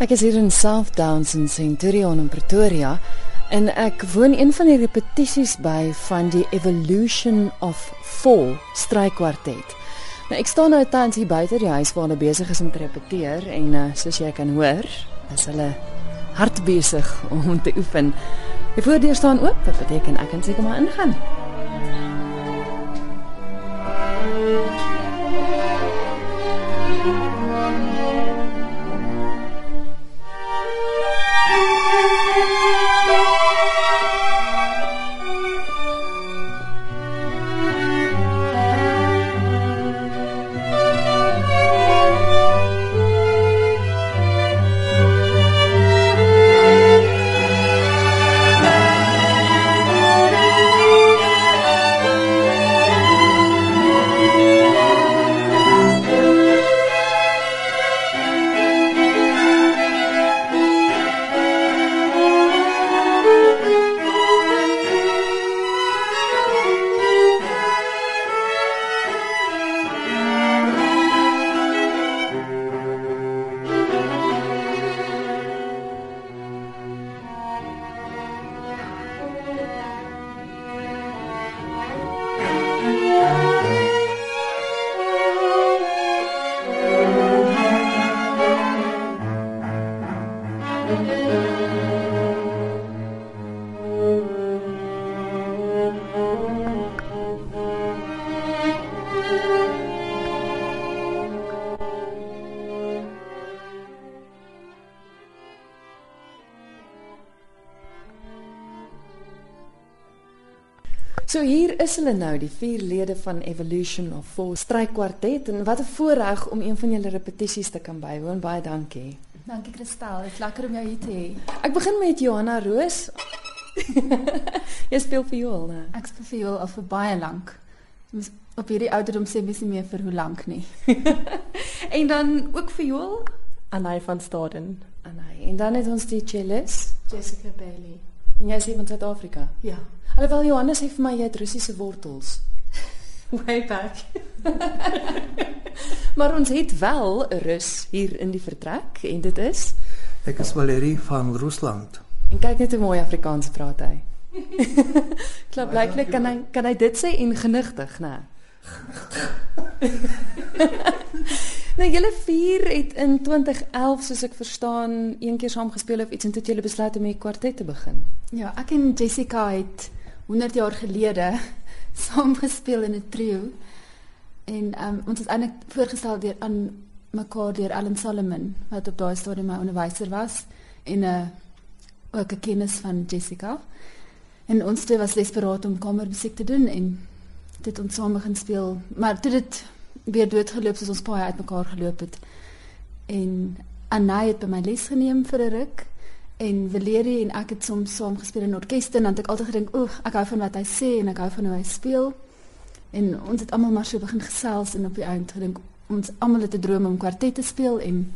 Ek is hier in South Downs in Centurion in Pretoria en ek woon een van die repetisies by van die Evolution of 4 strykwartet. Nou ek staan nou tans hier buite die huis waar hulle besig is om te repeteer en uh, soos jy kan hoor, is hulle hard besig om te oefen. Die voordeur staan oop, dit beteken ek kan seker maar ingaan. So hier is hulle nou, die vier lede van Evolution of Four Strykwartet en wat 'n voorreg om een van julle repetisies te kan bywoon. Baie dankie. Dankie Kristal, dit is lekker om jou hier te hê. Ek begin met Johanna Roos. jy speel viool, né? Ek speel viool al vir baie lank. Op hierdie ouderdom sê mens nie meer vir hoe lank nie. en dan ook viool Anay van Staden. Anay. En dan het ons die cellist Jessica Bailey. En jy is hier van Suid-Afrika? Ja. Alhoewel Johannes sê vir my jy het Russiese wortels. Way back. maar ons het wel 'n Rus hier in die vertrek en dit is Ek is Valerie van Rusland. En kyk net hoe mooi Afrikaans praat hy. Klop blyklik kan hy kan hy dit sê en genigtig, né? nou julle vier het in 2011 soos ek verstaan een keer saam gespeel of iets en toe het julle besluit om 'n kwartet te begin. Ja, ek en Jessica het 100 jaar gelede saam gespeel in 'n trio. En um, ons is eintlik voorgestel deur aan mekaar deur Alan Solomon wat op daai stadium my onderwyser was en 'n uh, ook 'n kennis van Jessica. En ons twee was desperaat om kamermusiek te doen en dit ons saam begin speel, maar toe dit weer doodgeloop soos ons paai uitmekaar geloop het. En Anay het by my les geneem vir 'n ruk en Valerie en ek het soms saam gespeel in orkeste en dan het ek altyd gedink, "Oeg, ek hou van wat hy sê en ek hou van hoe hy speel." En ons het almal maar so begin gesels en op die eind gedink ons almal het 'n droom om kwartet te speel en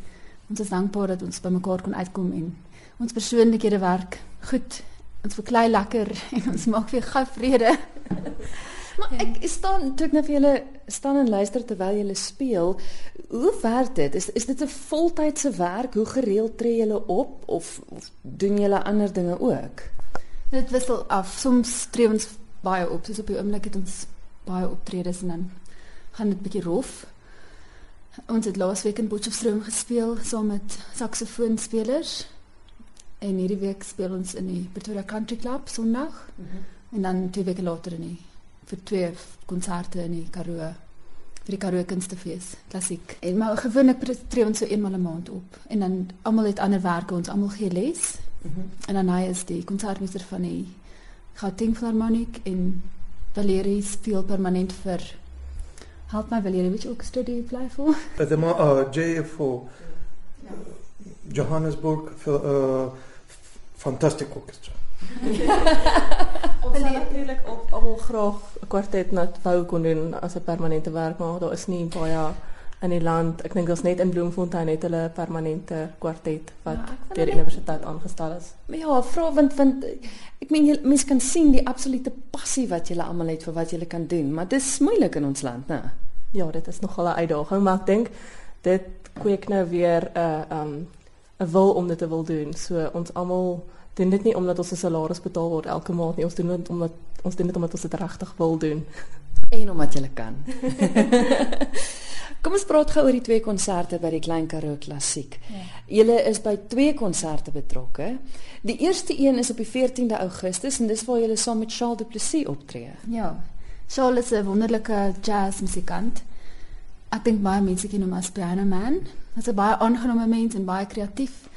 ons is dankbaar dat ons by mekaar kon uitkom en ons persoonlikhede werk goed. Ons verklei lekker en ons maak weer gou vrede. Maar ek staan toe ek nou vir julle staan en luister terwyl julle speel. Hoe werk dit? Is is dit 'n voltydse werk? Hoe gereeld tree julle op of, of doen julle ander dinge ook? Dit wissel af. Soms tree ons baie op. Soos op die oomblik het ons baie optredes en dan gaan dit bietjie rof. Ons het laasweek in Potchefstroom gespeel saam met saksofoonspelers. En hierdie week speel ons in die Pretoria Country Club Sondag. Mm -hmm. En dan twee weke later in die vir twee konserte in die Karoo vir die Karoo Kunstefees, klassiek. En maar gewoonlik tree ons so eenmal 'n maand op. En dan almal het ander werke, ons almal gee les. Mm -hmm. En dan hy is die konsertmeester van die Gauteng Philharmonic en Valerie speel permanent vir Help my Valerie, which orchestra do you play for? At the uh, JF4 uh, Johannesburg uh, Fantastic Orchestra. Sal natuurlik ook almal graag 'n kwartet net wou kon doen as 'n permanente werk, maar daar is nie baie in die land. Ek dink ons net in Bloemfontein het hulle 'n permanente kwartet wat ja, deur die universiteit aangestel is. Maar ja, vra want want ek meen mense kan sien die absolute passie wat julle almal het vir wat julle kan doen, maar dit is moeilik in ons land, né? Ja, dit is nogal 'n uitdaging, maar ek dink dit kweek nou weer 'n uh, um 'n wil om dit te wil doen. So ons almal doen dit nie omdat ons 'n salaris betaal word elke maand nie. Ons doen dit omdat ons doen dit omdat ons dit regtig wil doen en omdat jy kan. Kom ons praat gou oor die twee konserte by die Klein Karoo Klassiek. Ja. Julle is by twee konserte betrokke. Die eerste een is op die 14de Augustus en dis waar julle saam met Charles Du Plessis optree. Ja. Charles is 'n wonderlike jazzmusikant. Ek dink baie mense ken hom as Piano Man. Hy's 'n baie aangename mens en baie kreatief.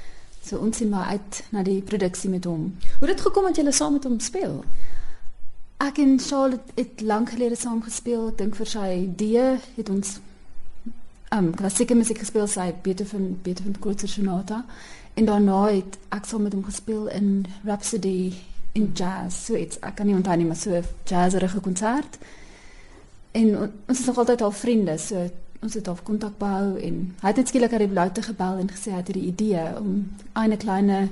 So ons sien maar uit na die produksie met hom. Hoe het dit gekom dat julle saam met hom speel? Ek en Charles het, lank gelede saam gespeel. Ek dink vir sy idee het ons um klassieke musiek gespeel sy Beethoven Beethoven Kurzer Sonata en daarna het ek saam met hom gespeel in Rhapsody in jazz so iets ek kan nie onthou nie maar so 'n jazzerige konsert en ons is nog altyd al vriende so ons het al kontak behou en hy het net skielik aan die bloute gebel en gesê hy het hierdie idee om 'n kleine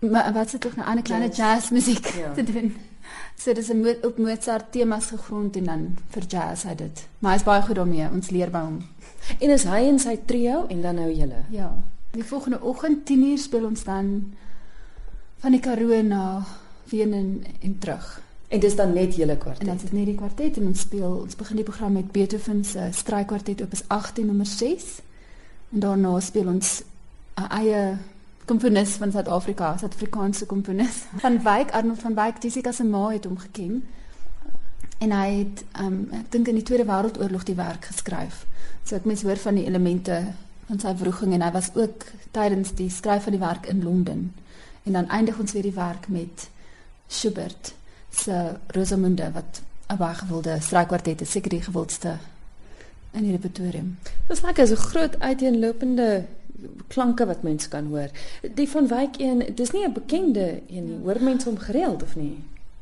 wat se tog 'n kleine jazz musiek ja. te doen So dis 'n op Mozart temas gegrond en dan vir jazz hy dit. Maar hy's baie goed daarmee. Ons leer by hom. En is hy en sy trio en dan nou julle? Ja. Die volgende oggend 10:00 speel ons dan van die Karoo na Wenen en terug. En dis dan net julle kwartet. En dan is dit net die kwartet en ons speel ons begin die program met Beethoven se strykwartet op is 18 nommer 6. En daarna speel ons 'n eie komponis van Suid-Afrika, Suid-Afrikaanse komponis. Van Wyk, Arnold van Wyk, Jessica se ma het hom geken. En hy het um ek dink in die Tweede Wêreldoorlog die werk geskryf. So ek mens hoor van die elemente van sy wroging en hy was ook tydens die skryf van die werk in Londen. En dan eindig ons weer die werk met Schubert se Rosamunde wat 'n baie gewilde strykwartet is, seker die gewildste in die repertorium. Dit is lekker, so groot uiteenlopende klanke wat mens kan hoor. Die van Wyk een, dis nie 'n bekende een nie. Hoor mense hom gereeld of nie?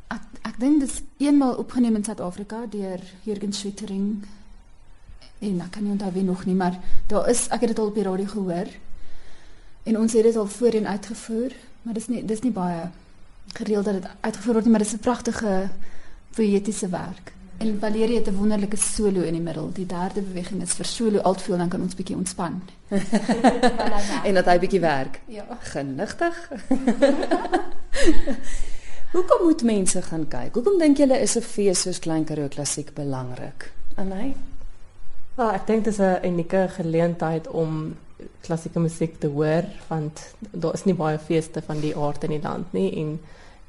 Ek ek dink dis eenmal opgeneem in Suid-Afrika deur Jürgen Schwittering. En ek kan nie onthou wie nog nie, maar daar is ek het dit al op die radio gehoor. En ons het dit al voorheen uitgevoer, maar dis nie dis nie baie gereeld dat dit uitgevoer word nie, maar dis 'n pragtige poëtiese werk. En Valerie het 'n wonderlike solo in die middel. Die derde beweging is vir solo altveel dan kan ons bietjie ontspan. en dat hy bietjie werk. Ja. Genigtig. Hoekom moet mense gaan kyk? Hoekom dink julle is 'n fees soos Klein Karoo Klassiek belangrik? Anay? Wel, ek dink dit is 'n unieke geleentheid om klassieke musiek te hoor want daar is nie baie feeste van die aard in die land nie en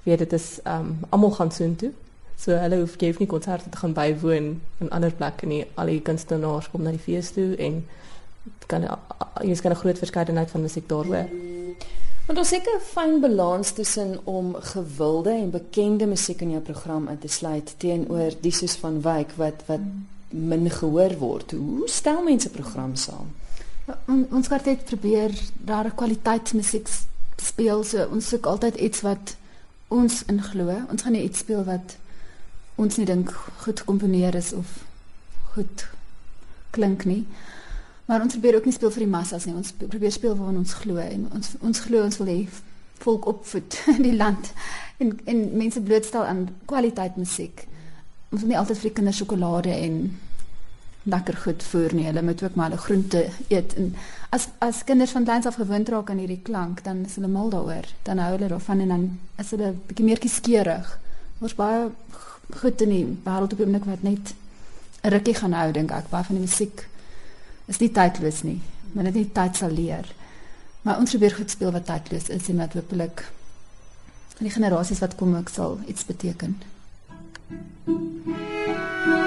weet dit is um, almal gaan soontoe. So hulle hoef jy hoef nie konserte te gaan bywoon in ander plekke nie. Al die kunstenaars kom na die fees toe en kan jy kan 'n groot verskeidenheid van musiek daar hoor. Want ons seker 'n fyn balans tussen om gewilde en bekende musiek in jou program in te sluit teenoor die soos van Wyk wat wat min gehoor word. Hoe stel mense program saam? On, ons kwartet probeer daar 'n kwaliteitsmusiek speel. So ons soek altyd iets wat ons inglo. Ons gaan nie iets speel wat ons nie dink goed gekomponeer is of goed klink nie. Maar ons probeer ook nie speel vir die massas nie. Ons probeer speel waar ons glo en ons ons glo ons wil hê volk opvoed in die land en en mense blootstel aan kwaliteit musiek. Ons wil nie altyd vir die kinders sjokolade en lekker goed voer nie. Hulle moet ook maar hulle groente eet en as as kinders van kleins af gewoond raak aan hierdie klank, dan is hulle mal daaroor. Dan hou hulle daarvan en dan is hulle bietjie meer kieskeurig. Ons baie goed in die wêreld op 'n oomblik wat net 'n rukkie gaan hou dink ek baie van die musiek is nie tydloos nie maar dit nie tyd sal leer maar ons probeer goed speel wat tydloos is en wat hopelik vir die generasies wat kom ook sal iets beteken Thank you.